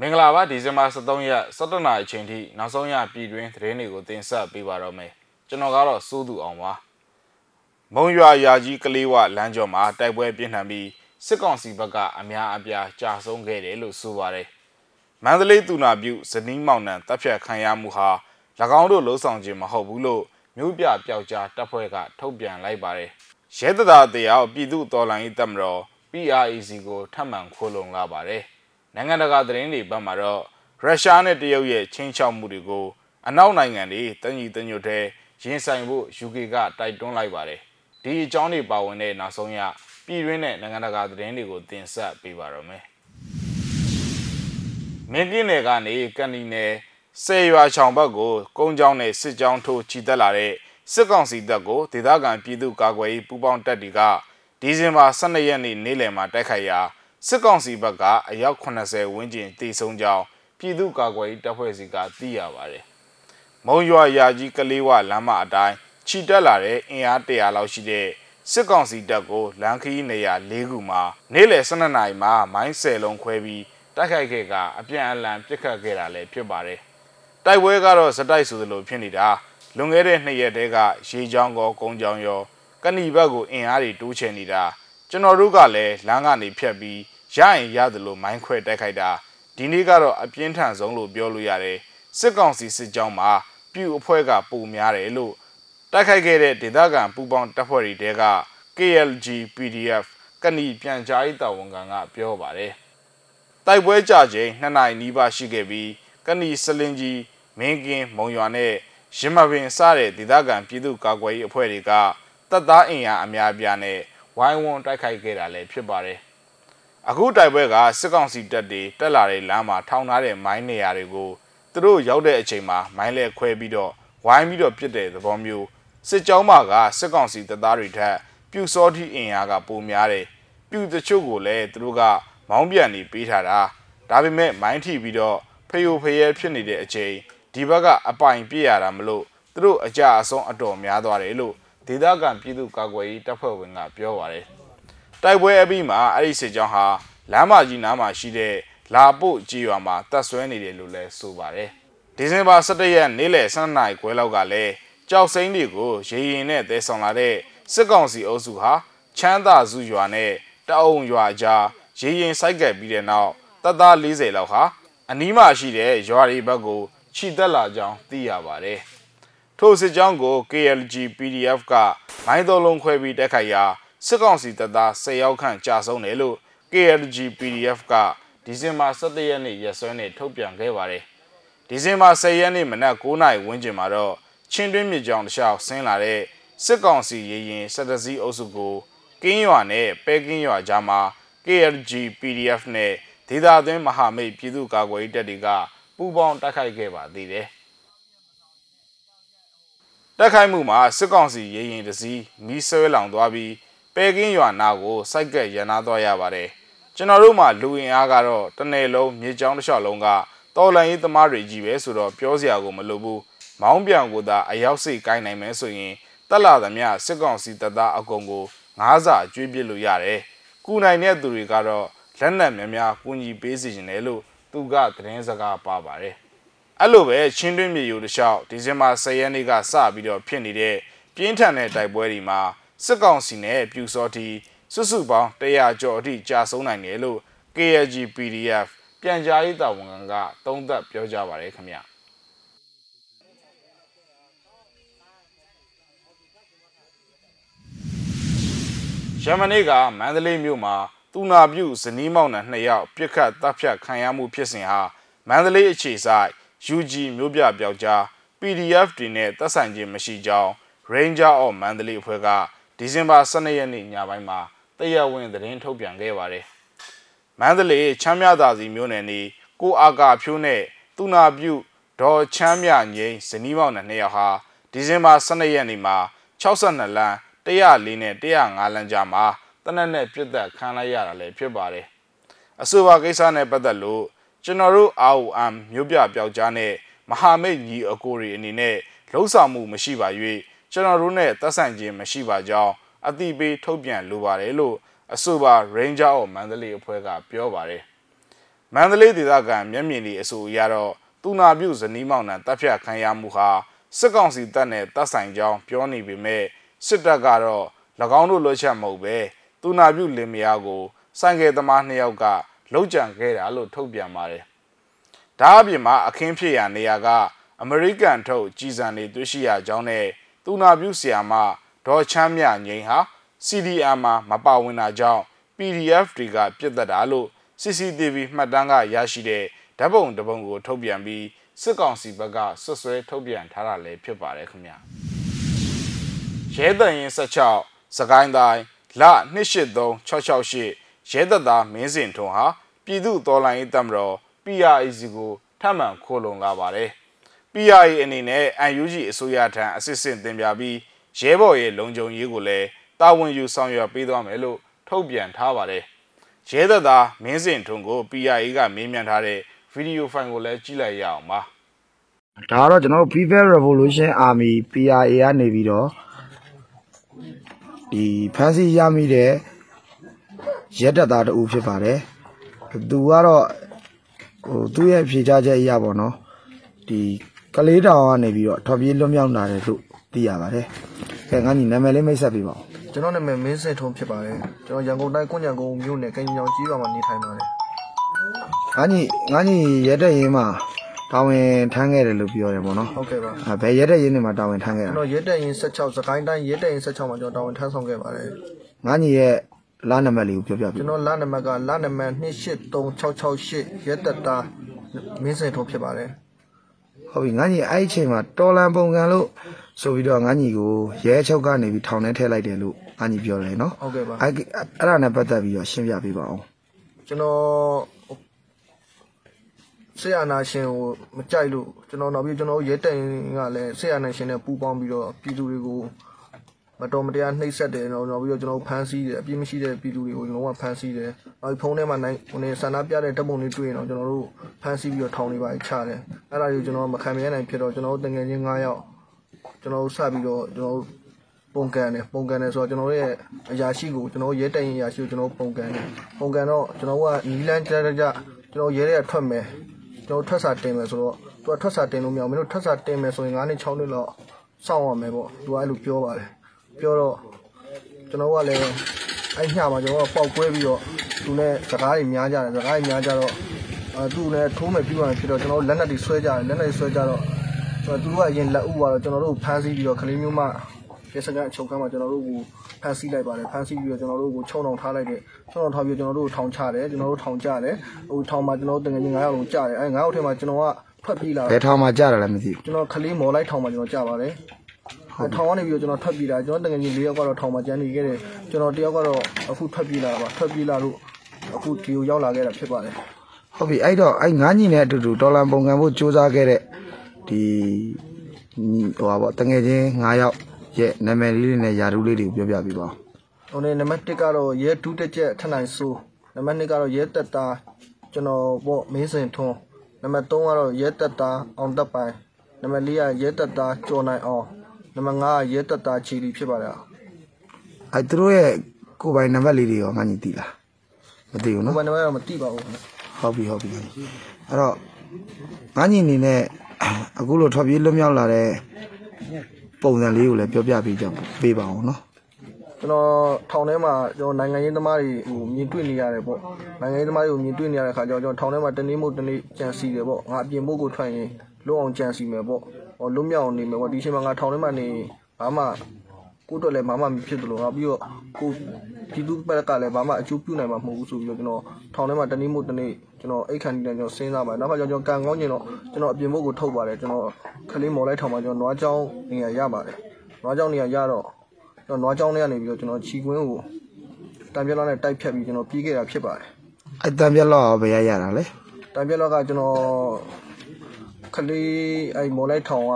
မင်္ဂလာပါဒီဇင်ဘာ23ရက်17နာရီအချိန်ထိနောက်ဆုံးရပြည်တွင်းသတင်းတွေကိုတင်ဆက်ပေးပါတော့မယ်ကျွန်တော်ကတော့စိုးသူအောင်ပါမုံရွာရာကြီးကလေးဝလမ်းကျော်မှာတိုက်ပွဲပြင်းထန်ပြီးစစ်ကောင်စီဘက်ကအများအပြားကြာဆုံးခဲ့တယ်လို့ဆိုပါတယ်မန္တလေးတူနာပြုဇနီးမောင်နှံတပ်ဖြတ်ခံရမှုဟာ၎င်းတို့လှုံ့ဆော်ခြင်းမဟုတ်ဘူးလို့မြို့ပြပျောက်ကြားတပ်ဖွဲ့ကထုတ်ပြန်လိုက်ပါတယ်ရဲတသာတရားပြည်သူတော်လှန်ရေးတပ်မတော် PREC ကိုထပ်မံခိုးလုံလာပါတယ် နိုင်ငံတကာသတင်းတွေဘက်မှာတော့ရုရှားနဲ့တရုတ်ရဲ့ချင်းချောက်မှုတွေကိုအနောက်နိုင်ငံတွေတညီတညွတ်တဲ့ရင်ဆိုင်ဖို့ UK ကတိုက်တွန်းလိုက်ပါတယ်ဒီအကြောင်းတွေပါဝင်တဲ့နောက်ဆုံးရပြည်တွင်းနဲ့နိုင်ငံတကာသတင်းတွေကိုတင်ဆက်ပေးပါရမယ်မင်းကင်းနယ်ကနေကန်နီနယ်စေရွာချောင်ဘက်ကိုကုန်းချောင်းနဲ့စစ်ကြောင်းထိုးချီတက်လာတဲ့စစ်ကောင်စီတပ်ကိုဒေသခံပြည်သူ့ကာကွယ်ရေးပူးပေါင်းတပ်တွေကဒီဇင်ဘာ12ရက်နေ့နေ့လယ်မှာတိုက်ခိုက်ရာ စစ်ကောင်စီဘက်ကအယောက်80ဝန်းကျင်တေဆုံးကြောင်းပြည်သူ့ကာကွယ်ရေးတပ်ဖွဲ့စီကသိရပါတယ်။မုံရွာရာကြီးကလေးဝလမ်းမအတိုင်းခြိတက်လာတဲ့အင်အား100လောက်ရှိတဲ့စစ်ကောင်စီတပ်ကိုလမ်းခရီးနေရာ၄ခုမှာနေ့လယ်12နာရီမှာမိုင်း10လုံးခွဲပြီးတိုက်ခိုက်ခဲ့ကအပြန်အလှန်ပစ်ခတ်ခဲ့တာလည်းဖြစ်ပါတယ်။တိုက်ပွဲကတော့စတိုက်ဆိုသလိုဖြစ်နေတာလွန်ခဲ့တဲ့နှစ်ရက်တည်းကရေချောင်းကောကုန်းချောင်းရောကဏီဘက်ကိုအင်အားတွေတိုးချဲ့နေတာကျွန်တော်တို့ကလည်းလမ်းကနေဖြတ်ပြီး ရရင်ရတယ်လို့မိုင်းခွဲတိုက်ခိုက်တာဒီနေ့ကတော့အပြင်းထန်ဆုံးလို့ပြောလို့ရတယ်စစ်ကောင်စီစစ်ကြောင်းမှာပြူအဖွဲ့ကပုံများတယ်လို့တိုက်ခိုက်ခဲ့တဲ့ဒေသခံပူပေါင်းတပ်ဖွဲ့တွေတဲက KLG PDF ကဏီပြန်ကြားရေးတာဝန်ခံကပြောပါတယ်တိုက်ပွဲကြချိန်2နိုင်နီးပါးရှိခဲ့ပြီးကဏီစလင်ကြီးမင်းကင်းမုံရွာနဲ့ရမပင်စတဲ့ဒေသခံပြည်သူ့ကာကွယ်ရေးအဖွဲ့တွေကတပ်သားအင်အားအများအပြားနဲ့ဝိုင်းဝန်းတိုက်ခိုက်ခဲ့တာလည်းဖြစ်ပါတယ် အခုတိုက်ပွဲကစစ်ကောင်စီတပ်တွေတက်လာတဲ့လမ်းမှာထောင်ထားတဲ့မိုင်းနေရာတွေကိုသူတို့ရောက်တဲ့အချိန်မှာမိုင်းလဲခွဲပြီးတော့ဝိုင်းပြီးတော့ပြစ်တဲ့သဘောမျိုးစစ်ကြောင်းမကစစ်ကောင်စီတပ်သားတွေထက်ပြူစောတိအင်အားကပိုများတယ်ပြူတချို့ကိုလည်းသူတို့ကမောင်းပြန်နေပေးထားတာဒါပေမဲ့မိုင်းထိပြီးတော့ဖယိုဖယဲဖြစ်နေတဲ့အချိန်ဒီဘက်ကအပိုင်ပြည့်ရတာမလို့သူတို့အကြအဆုံးအတော်များသွားတယ်လို့ဒေသခံပြည်သူ့ကာကွယ်ရေးတပ်ဖွဲ့ဝင်ကပြောပါတယ် တိုက်ပွဲအပြီးမှာအဲ့ဒီစစ်ကြောင်းဟာလမ်းမကြီးနားမှာရှိတဲ့လာပို့ကြီးရွာမှာတပ်ဆွဲနေတယ်လို့လည်းဆိုပါတယ်ဒီဇင်ဘာ17ရက်နေ့လယ်12နာရီခွဲလောက်ကလည်းကြောက်စိမ့်တွေကိုရေရင်နဲ့တဲဆောင်လာတဲ့စစ်ကောင်စီအုပ်စုဟာချမ်းသာစုရွာနဲ့တအုံရွာကြားရေရင်စိုက်ကပ်ပြီးတဲ့နောက်တပ်သား40လောက်ဟာအနီးမှာရှိတဲ့ရွာတွေဘက်ကိုခြိတက်လာကြောင်းသိရပါတယ်ထိုစစ်ကြောင်းကို KLG PDF ကမိုင်းတော်လုံးခွဲပြီးတက်ခိုက်ရာ စစ်ကောင်စီတပ်သား10ယောက်ခန့်ကြာဆုံးတယ်လို့ KLG PDF ကဒီဇင်ဘာ17ရက်နေ့ရက်စွဲနဲ့ထုတ်ပြန်ခဲ့ပါတယ်။ဒီဇင်ဘာ10ရက်နေ့မနက်9:00နာရီဝန်းကျင်မှာတော့ချင်းတွင်းမြစ်ကြောင်တစ်လျှောက်ဆင်းလာတဲ့စစ်ကောင်စီရေရင်စက်တစည်းအုပ်စုကိုကင်းရွာနဲ့ပဲကင်းရွာကြားမှာ KLG PDF နဲ့ဒေသသွင်းမဟာမိတ်ပြည်သူ့ကာကွယ်ရေးတပ်တွေကပူးပေါင်းတိုက်ခိုက်ခဲ့ပါသေးတယ်။တိုက်ခိုက်မှုမှာစစ်ကောင်စီရေရင်တစည်းမီးဆွဲလောင်သွားပြီး ပဲကင်းရွာနာကိုစိုက်ကက်ရန်နာသွားရပါတယ်ကျွန်တော်တို့မှာလူရင်အားကတော့တနယ်လုံးမြေကြောင်းတစ်လျှောက်လုံးကတော်လန်ရေးသမားတွေကြီးပဲဆိုတော့ပြောစရာကိုမလိုဘူးမောင်းပြောင်ကိုသာအရောက်စိတ်ကိုင်းနိုင်မယ်ဆိုရင်တက်လာသမျှစစ်ကောင်စီတပ်သားအကုန်ကိုငားစာကျွေးပစ်လို့ရတယ်။ကုနိုင်တဲ့သူတွေကတော့လက်နက်များများကူညီပေးစီခြင်းတယ်လို့သူကသတင်းစကားပါပါတယ်။အဲ့လိုပဲချင်းတွင်းမြေယူတလျှောက်ဒီဇင်ဘာ10ရက်နေ့ကစပြီးတော့ဖြစ်နေတဲ့ပြင်းထန်တဲ့တိုက်ပွဲတွေမှာ စစ်ကောင်စီနဲ့ပြူစောတီစုစုပေါင်း100ကျော်အထိကြာဆုံးနိုင်တယ်လို့ KLG PDF ပြန်ကြားရေးတာဝန်ခံကသုံးသပ်ပြောကြားပါတယ်ခင်ဗျရမနေ့ကမန္တလေးမြို့မှာတူနာပြုဇနီးမောင်နှံနှစ်ယောက်ပြစ်ခတ်တပ်ဖြတ်ခံရမှုဖြစ်စဉ်ဟာမန္တလေးအခြေဆိုင် UG မြို့ပြပျောက်ကြား PDF တွေနဲ့သက်ဆိုင်ခြင်းမရှိကြောင်း Ranger of Mandalay အဖွဲ့က ဒီဇင်ဘာ12ရက်နေ့ညပိုင်းမှာတရားဝင်သတင်းထုတ်ပြန်ခဲ့ပါတယ်။မန္တလေးချမ်းမြသာစီမြို့နယ်နေကိုအာကာဖြိုးနဲ့သူနာပြုဒေါ်ချမ်းမြငိမ့်ဇနီးမောင်နဲ့နှစ်ယောက်ဟာဒီဇင်ဘာ12ရက်နေ့မှာ62လမ်း104နဲ့105လမ်းကြားမှာတနက်နဲ့ပြစ်သက်ခံလိုက်ရတာလည်းဖြစ်ပါတယ်။အဆိုပါကိစ္စနဲ့ပတ်သက်လို့ကျွန်တော်တို့ ROM မြို့ပြပျောက်ကြားနဲ့မဟာမိတ်ညီအကိုတွေအနေနဲ့လှုပ်ဆောင်မှုမရှိပါ၍ ကျွန်တော်တို့နဲ့သက်ဆိုင်ခြင်းမရှိပါကြောင်းအသိပေးထုတ်ပြန်လိုပါတယ်လို့အဆိုပါ Ranger of Mandalay အဖွဲ့ကပြောပါတယ်မန္တလေးဒေသခံမျက်မြင်တွေအဆိုအရတော့တူနာပြုဇနီးမောင်နှံတပ်ဖြတ်ခံရမှုဟာစစ်ကောင်စီတပ်နဲ့တပ်ဆိုင်ကြောင်းပြောနေပေမဲ့စစ်တပ်ကတော့၎င်းတို့လွှတ်ချက်မဟုတ်ပဲတူနာပြုလင်မယားကိုဆိုင်ကယ်သမားနှစ်ယောက်ကလှုပ်ကြံခဲ့တာလို့ထုတ်ပြန်ပါတယ်။ဒါအပြင်မှာအခင်းဖြစ်ရာနေရာကအမေရိကန်ထုတ်ကြီးစံတွေတွေ့ရှိရကြောင်းနဲ့ တူနာပြုဆီယာမဒေါ်ချမ်းမြငိန်ဟာ CDR မှာမပါဝင်တာကြောင့် PDF တွေကပြစ်တက်တာလို့ CCTV မှတ်တမ်းကရရှိတဲ့ဓာတ်ပုံတစ်ပုံကို ထုတ်ပြန်ပြီးစစ်ကောင်စီဘက်ကဆွဆွဲထုတ်ပြန်ထားတာလည်းဖြစ်ပါတယ်ခင်ဗျာရဲတရင်16စကိုင်းတိုင်းလ283668ရဲတပ်သားမင်းစင်ထွန်းဟာပြည်သူတော်လှန်ရေးတပ်မတော် PRAC ကိုထပ်မံခိုးလုံလာပါတယ် PRA အနေနဲ့ UNG အစိုးရထံအစစ်စစ်တင်ပြပြီးရဲဘော်ရဲ့လုံခြုံရေးကိုလည်းတာဝန်ယူဆောင်ရွက်ပေးသွားမယ်လို့ထုတ်ပြန်ထားပါတယ်။ရဲသက်သားမင်းစင်ထွန်းကို PRA ကမေးမြန်းထားတဲ့ဗီဒီယိုဖိုင်ကိုလည်းကြည့်လိုက်ရအောင်ပါ။ဒါကတော့ကျွန်တော်တို့ People Revolution Army PRA ကနေပြီးတော့ဒီဖမ်းဆီးရမိတဲ့ရဲတပ်သားတူဖြစ်ပါတယ်။သူကတော့ဟိုသူ့ရဲ့ဖြေကြားချက်အရာပေါ့နော်။ဒီ ကလေးတောင်ကနေပြီးတော့ထော်ပြေးလွတ်မြောက်လာတယ်လို့သိရပါတယ်။အဲငါညီနာမည်လေးမိတ်ဆက်ပေးပါဦး။ကျွန်တော်နာမည်မင်းစင်ထုံးဖြစ်ပါတယ်။ကျွန်တော်ရန်ကုန်တိုင်းကွညံကုန်းမြို့နယ်ကင်ညောင်ကြီးရွာမှာနေထိုင်ပါတယ်။ငါညီငါညီရဲတဲ့ရင်မှာတာဝန်ထမ်းခဲ့တယ်လို့ပြောတယ်ပေါ့နော်ဟုတ်ကဲ့ပါအဲဘယ်ရဲတဲ့ရင်တွေမှာတာဝန်ထမ်းခဲ့တာကျွန်တော်ရဲတဲ့ရင်16စကိုင်းတိုင်းရဲတဲ့ရင်16မှာကျွန်တော်တာဝန်ထမ်းဆောင်ခဲ့ပါတယ်ငါညီရဲ့လာနံပါတ်လေးကိုပြောပြပြကျွန်တော်လာနံပါတ်ကလာနံပါတ်283668ရဲတက်တာမင်းစင်ထုံးဖြစ်ပါတယ် ဟုတ်ပြီငါညီအဲ့ဒီအချိန်မှာတော်လန်ပုံကံလို့ဆိုပြီးတော့ငါညီကိုရဲချုပ်ကနေပြီးထောင်ထဲထည့်လိုက်တယ်လို့ငါညီပြောတယ်နော်ဟုတ်ကဲ့ပါအဲ့အဲ့ဒါနဲ့ပတ်သက်ပြီးတော့ရှင်းပြပေးပါအောင်ကျွန်တော်ဆေးအာနာရှင်ကိုမကြိုက်လို့ကျွန်တော်နောက်ပြီးကျွန်တော်ရဲတိုင်ကလည်းဆေးအာနာရှင်နဲ့ပူးပေါင်းပြီးတော့ပြည်သူတွေကို မတော်မတရားနှိပ်စက်တယ်တော့နောက်ပြီးတော့ကျွန်တော်ဖမ်းဆီးတယ်အပြစ်မရှိတဲ့ပြည်သူတွေကိုကျွန်တော်ကဖမ်းဆီးတယ်နောက်ဖုန်းထဲမှာနိုင်ဟိုနေဆန္ဒပြတဲ့တပ်ပုံတွေတွေ့ရင်တော့ကျွန်တော်တို့ဖမ်းဆီးပြီးတော့ထောင်နေပါချတယ်အဲ့ဒါတွေကိုကျွန်တော်မခံမရနိုင်ဖြစ်တော့ကျွန်တော်တို့တငယ်ချင်း9ယောက်ကျွန်တော်တို့စပြီးတော့ကျွန်တော်တို့ပုံကန်တယ်ပုံကန်တယ်ဆိုတော့ကျွန်တော်တို့ရဲ့အရာရှိကိုကျွန်တော်ရဲတိုင်အရာရှိကိုကျွန်တော်ပုံကန်တယ်ပုံကန်တော့ကျွန်တော်ကနီလန်းကြကြကျွန်တော်ရဲရဲထွက်မယ်ကျွန်တော်ထွက်စာတင်မယ်ဆိုတော့သူကထွက်စာတင်လို့မရဘူးမင်းတို့ထွက်စာတင်မယ်ဆိုရင်9နှစ်6နှစ်လောက်စောင့်ရမယ်ပေါ့သူကအဲ့လိုပြောပါတယ် ပြောတော့ကျွန်တော်ကလည်းအဲ့ညမှာကျွန်တော်ကပေါက်ကွဲပြီးတော့သူနဲ့စကားတွေများကြတယ်စကားတွေများကြတော့အဲသူနဲ့ထိုးမယ်ပြီးမှဖြစ်တော့ကျွန်တော်လက်နက်တွေဆွဲကြတယ်လက်နက်တွေဆွဲကြတော့သူတို့ကအရင်လက်ဥသွားတော့ကျွန်တော်တို့ဖမ်းဆီးပြီးတော့ခလေးမျိုးမှရဲစကန်အချုပ်ခန်းမှာကျွန်တော်တို့ကိုဖမ်းဆီးလိုက်ပါတယ်ဖမ်းဆီးပြီးတော့ကျွန်တော်တို့ကိုချုံအောင်ထားလိုက်တယ်ချုံအောင်ထားပြီးကျွန်တော်တို့ကိုထောင်ချတယ်ကျွန်တော်တို့ထောင်ချတယ်ဟိုထောင်မှာကျွန်တော်တို့တကယ်ကြီး9ယောက်လုံးကြတယ်အဲ9ယောက်ထဲမှာကျွန်တော်ကထွက်ပြေးလာဘယ်ထောင်မှာကြတယ်လဲမသိဘူးကျွန်တော်ခလေးမော်လိုက်ထောင်မှာကျွန်တော်ကြပါတယ် ထောင်ကနေပြီးတော့ကျွန်တော်ထွက်ပြေးလာကျွန်တော်တကယ်ကြီး၄ယောက်ကတော့ထောင်မှာကျန်နေခဲ့တယ်ကျွန်တော်တယောက်ကတော့အခုထွက်ပြေးလာပါထွက်ပြေးလာလို့အခုဒီကိုရောက်လာခဲ့တာဖြစ်ပါတယ်ဟုတ်ပြီအဲ့တော့အဲ့ငါးညီနဲ့အတူတူဒေါ်လာပုံကံဖို့စူးစမ်းခဲ့တဲ့ဒီဟိုပါပေါ့တငယ်ချင်း9ယောက်ရဲ့နာမည်လေးတွေနဲ့ယာရုလေးတွေကိုပြောပြပေးပါဦးဟိုနေနံပါတ်1ကတော့ရဲဒုတက်ချက်ထနိုင်ဆိုးနံပါတ်2ကတော့ရဲတက်တာကျွန်တော်ပေါ့မင်းစင်ထွန်းနံပါတ်3ကတော့ရဲတက်တာအောင်တက်ပိုင်နံပါတ်4ကရဲတက်တာကျော်နိုင်အောင် နံပါတ်5ကရဲတက်တာချီလီဖြစ်ပါတယ်အဲသူတို့ရဲ့ကိုယ်ပိုင်နံပါတ်လေးတွေရောငါညီသိလားမသိဘူးနော်ကိုယ်ပိုင်နံပါတ်တော့မသိပါဘူးဟုတ်ပြီဟုတ်ပြီအဲ့တော့ငါညီအနေနဲ့အခုလိုထွက်ပြေးလွတ်မြောက်လာတဲ့ပုံစံလေးကိုလည်းပြောပြပေးကြပေးပါအောင်နော်ကျွန်တော်ထောင်ထဲမှာကျွန်တော်နိုင်ငံရေးသမားတွေဟိုမြင်တွေ့နေရတယ်ပေါ့နိုင်ငံရေးသမားတွေကိုမြင်တွေ့နေရတဲ့ခါကျတော့ကျွန်တော်ထောင်ထဲမှာတနေ့မို့တနေ့ကြံစီတယ်ပေါ့ငါအပြင်ဘုတ်ကိုထွက်ရင်လွတ်အောင်ကြံစီမယ်ပေါ့ ဟောလွတ်မြောက်အောင်နေမယ်ပေါ့ဒီချိန်မှာငါထောင်ထဲမှာနေဘာမှကိုတော့လည်းဘာမှမဖြစ်သလိုငါပြီးတော့ကိုဒီသူဘက်ကလည်းဘာမှအကျိုးပြုနိုင်မှာမဟုတ်ဘူးဆိုပြီးတော့ကျွန်တော်ထောင်ထဲမှာတနေ့မို့တနေ့ကျွန်တော်အိတ်ခန်နေတယ်ကျွန်တော်စဉ်းစားပါတယ်နောက်ခါကျကျွန်တော်ကန်ကောင်းကျင်တော့ကျွန်တော်အပြင်ဘုတ်ကိုထုတ်ပါတယ်ကျွန်တော်ခလေးမော်လိုက်ထောင်မှာကျွန်တော်နွားချောင်းနေရာရပါတယ်နွားချောင်းနေရာရတော့ကျွန်တော်နွားချောင်းထဲကနေပြီးတော့ကျွန်တော်ခြီကွင်းကိုတံပြက်လောက်နဲ့တိုက်ဖြတ်ပြီးကျွန်တော်ပြေးခဲ့တာဖြစ်ပါတယ်အဲတံပြက်လောက်ဘယ်ရရတာလဲတံပြက်လောက်ကကျွန်တော် ခလေးအဲမော်လိုက်ထောင်က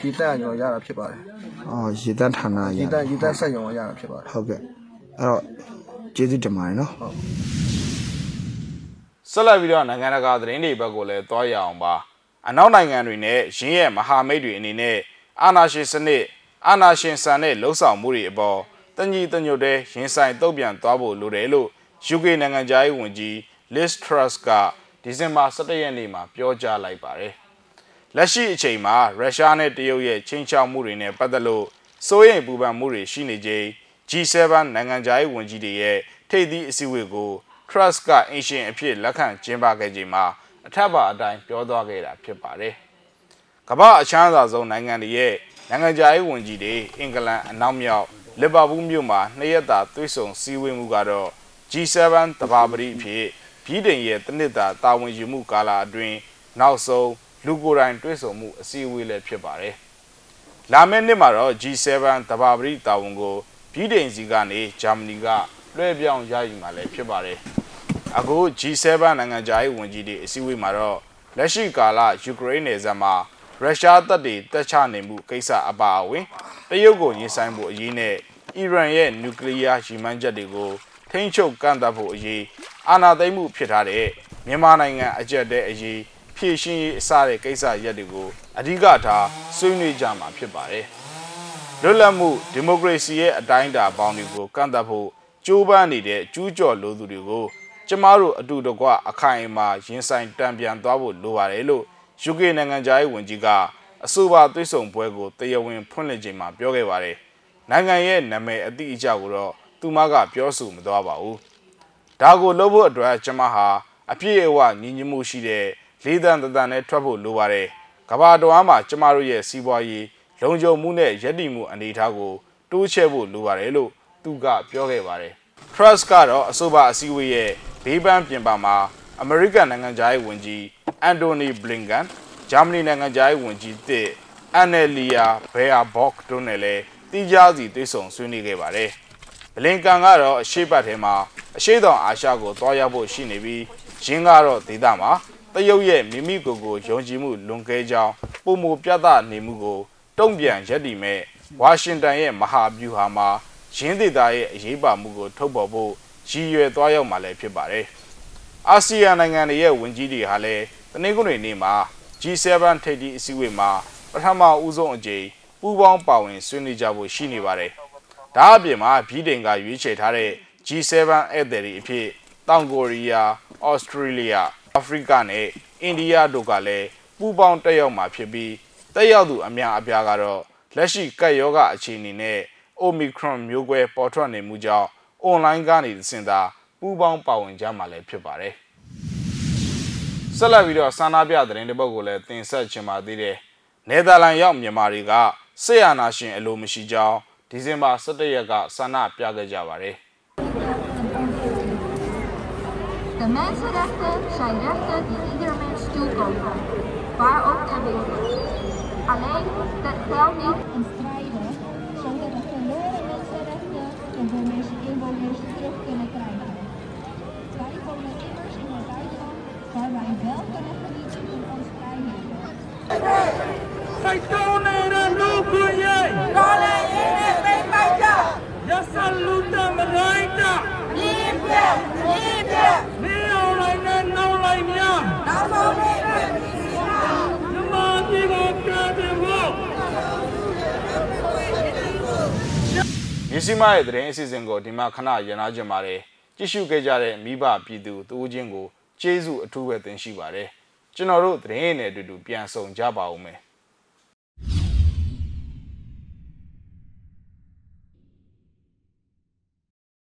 ရေတန့်ကျွန်တော်ရတာဖြစ်ပါတယ်အော်ရေတန့်ဌာနရရေတန့်ရေတန့်ဆက်ရုံကရတာဖြစ်ပါတယ်ဟုတ်ကဲ့အဲ့တော့ကျေးဇူးတင်ပါတယ်နော်ဟုတ်ဆက်လက်ပြီးတော့နိုင်ငံတကာသတင်းတွေဘက်ကိုလည်းတွားရအောင်ပါအနောက်နိုင်ငံတွေနဲ့ရင်းရဲ့မဟာမိတ်တွေအနေနဲ့အာနာရှင်စနစ်အာနာရှင်ဆန်တဲ့လှုပ်ဆောင်မှုတွေအပေါ်တညီတညွတ်တဲ့ရင်ဆိုင်တုံ့ပြန်သွားဖို့လိုတယ်လို့ UK နိုင်ငံသားရေးဝန်ကြီး Liz Truss ကဒီဒီဇင်ဘာ17ရက်နေ့မှာပြောကြားလိုက်ပါတယ်။ လက်ရှိအချိန်မှာရုရှားနဲ့တရုတ်ရဲ့ချင်းချောက်မှုတွေနဲ့ပတ်သက်လို့စိုးရိမ်ပူပန်မှုတွေရှိနေချိန် G7 နိုင်ငံခြားရေးဝန်ကြီးတွေရဲ့ထိပ်သီးအစည်းအဝေးကို Trust ကအင်ရှင်အဖြစ်လက်ခံကျင်းပခဲ့ချိန်မှာအထက်ပါအတိုင်းပြောသွားခဲ့တာဖြစ်ပါတယ်။ကမ္ဘာအချမ်းသာဆုံးနိုင်ငံတွေရဲ့နိုင်ငံခြားရေးဝန်ကြီးတွေအင်္ဂလန်အနောက်မြောက်လီဗာပူးမြို့မှာနှစ်ရက်တာတွေ့ဆုံစည်းဝေးမှုကတော့ G7 တဘာပတိအဖြစ်ပြည်တိုင်ရဲ့တနစ်တာတာဝန်ယူမှုကာလအတွင်းနောက်ဆုံး လူကိုယ်တိုင်တွေ့ဆုံမှုအစည်းအဝေးလည်းဖြစ်ပါတယ်။လာမယ့်နှစ်မှာတော့ G7 တဘာပတိတာဝန်ကိုပြည်တိုင်စီကနေဂျာမနီကလွှဲပြောင်းရယူမှာလည်းဖြစ်ပါတယ်။အခု G7 နိုင်ငံခြားရေးဝန်ကြီးတွေအစည်းအဝေးမှာတော့လက်ရှိကာလယူကရိန်းနယ်စပ်မှာရုရှားတပ်တွေတက်ချနေမှုကိစ္စအပါအဝင်တရုတ်ကိုရင်ဆိုင်ဖို့အရေးနဲ့အီရန်ရဲ့နျူကလ িয়ার ရည်မှန်းချက်တွေကိုထိန်းချုပ်ကန့်သတ်ဖို့အရေးအာဏာသိမ်းမှုဖြစ်ထားတဲ့မြန်မာနိုင်ငံအကြက်တဲ့အရေး ဖြည့်ရှင်းရေးအစတဲ့ကိစ္စရပ်တွေကိုအဓိကထားဆွေးနွေးကြမှာဖြစ်ပါတယ်။လွတ်လပ်မှုဒီမိုကရေစီရဲ့အတိုင်းအတာပေါင်းတွေကိုကန့်သတ်ဖို့ကြိုးပမ်းနေတဲ့ကျူးကျော်လိုသူတွေကိုကျမတို့အတူတကွအခိုင်အမာရင်ဆိုင်တံပြန်သွားဖို့လိုပါတယ်လို့ UK နိုင်ငံသားရေးဝန်ကြီးကအဆိုပါသွေးဆောင်ပွဲကိုတရားဝင်ဖွင့်လှစ်ချိန်မှာပြောခဲ့ပါတယ်။နိုင်ငံရဲ့နာမည်အတိအကျကိုတော့သူမကပြောဆိုမသွားပါဘူး။ဒါကိုလုပ်ဖို့အတွက်ကျမဟာအပြည့်အဝညီညွတ်မှုရှိတဲ့ လေးတန်တန်နဲ့ထွက်ဖို့လိုပါတယ်။ကဘာတော်အားမှာကျမတို့ရဲ့စီးပွားရေးလုံခြုံမှုနဲ့ရည်တည်မှုအနေအထားကိုတိုးချဲ့ဖို့လိုပါတယ်လို့သူကပြောခဲ့ပါတယ်။ Trust ကတော့အဆိုပါအစည်းအဝေးရဲ့ဘေးပန်းပြင်ပမှာအမေရိကန်နိုင်ငံသားရေးဝန်ကြီးအန်တိုနီဘလင်ကန်ဂျာမနီနိုင်ငံသားရေးဝန်ကြီးတစ်အန်နယ်လီယာဘဲယာဘော့ခ်တို့နဲ့လည်းတီးခြားစီတွေ့ဆုံဆွေးနွေးခဲ့ပါတယ်။ဘလင်ကန်ကတော့အရှိတ်ပတ်ထဲမှာအရှိတောင်အာရှကိုတွားရောက်ဖို့ရှိနေပြီးရင်းကတော့ဒေသမှာ တရုတ်ရဲ့မိမိကိုယ်ကိုယုံကြည်မှုလွန်ကဲကြောင်းပုံမူပြသနေမှုကိုတုံ့ပြန်ရက်တည်မဲ့ဝါရှင်တန်ရဲ့မဟာဗျူဟာမှာရင်းဒေသရဲ့အရေးပါမှုကိုထုတ်ဖော်ဖို့ရည်ရွယ်သွားရောက်မှာလည်းဖြစ်ပါတယ်။အာဆီယံနိုင်ငံတွေရဲ့ဝန်ကြီးတွေဟာလည်းတနင်္ဂနွေနေ့မှာ G7 ထိပ်သီးအစည်းအဝေးမှာပထမဦးဆုံးအကြိမ်ပူးပေါင်းပါဝင်ဆွေးနွေးကြဖို့ရှိနေပါတယ်။ဒါအပြင်မှာပြည်တိုင်ကရွေးချယ်ထားတဲ့ G7 ဧည့်သည်တွေအဖြစ်တောင်ကိုရီးယား၊ဩစတြေးလျ၊ အာဖရိကနဲ့အိန္ဒိယတို့ကလည်းပူးပေါင်းတက်ရောက်မှာဖြစ်ပြီးတက်ရောက်သူအများအပြားကတော့လက်ရှိကပ်ရောဂါအခြေအနေနဲ့ Omicron မျိုးကွဲပေါ်ထွက်နေမှုကြောင့် online ကနေသင်တာပူးပေါင်းပါဝင်ကြမှာလည်းဖြစ်ပါတယ်။ဆက်လက်ပြီးတော့ဆန္ဒပြသတင်းတစ်ပုဒ်ကိုလည်းတင်ဆက်ချင်ပါသေးတယ်။နယ်သာလန်ရောက်မြန်မာတွေကစစ်အာဏာရှင်အလိုမရှိကြောင်းဒီဇင်ဘာ17ရက်ကဆန္ဒပြခဲ့ကြပါတယ်။ Mensenrechten zijn rechten die ieder mens toekomen, waar ook ter wereld. Alleen telt niet in strijden, zonder de verloren mensenrechten en voor mensen inwoners terug kunnen krijgen. Wij komen immers in een buitenland waar wij wel kunnen genieten in onze vrijheid. Cyclone jij! Saluta မြစီမရဲ့သတင်းအစီအစဉ်ကိုဒီမှာခဏရနာကြပါတယ်ကြည့်ရှုခဲ့ကြတဲ့မိဘပြည်သူတူးချင်းကိုကျေးဇူးအထူးပဲတင်ရှိပါတယ်ကျွန်တော်တို့သတင်းနဲ့အတူတူပြန်ဆောင်ကြပါဦးမယ်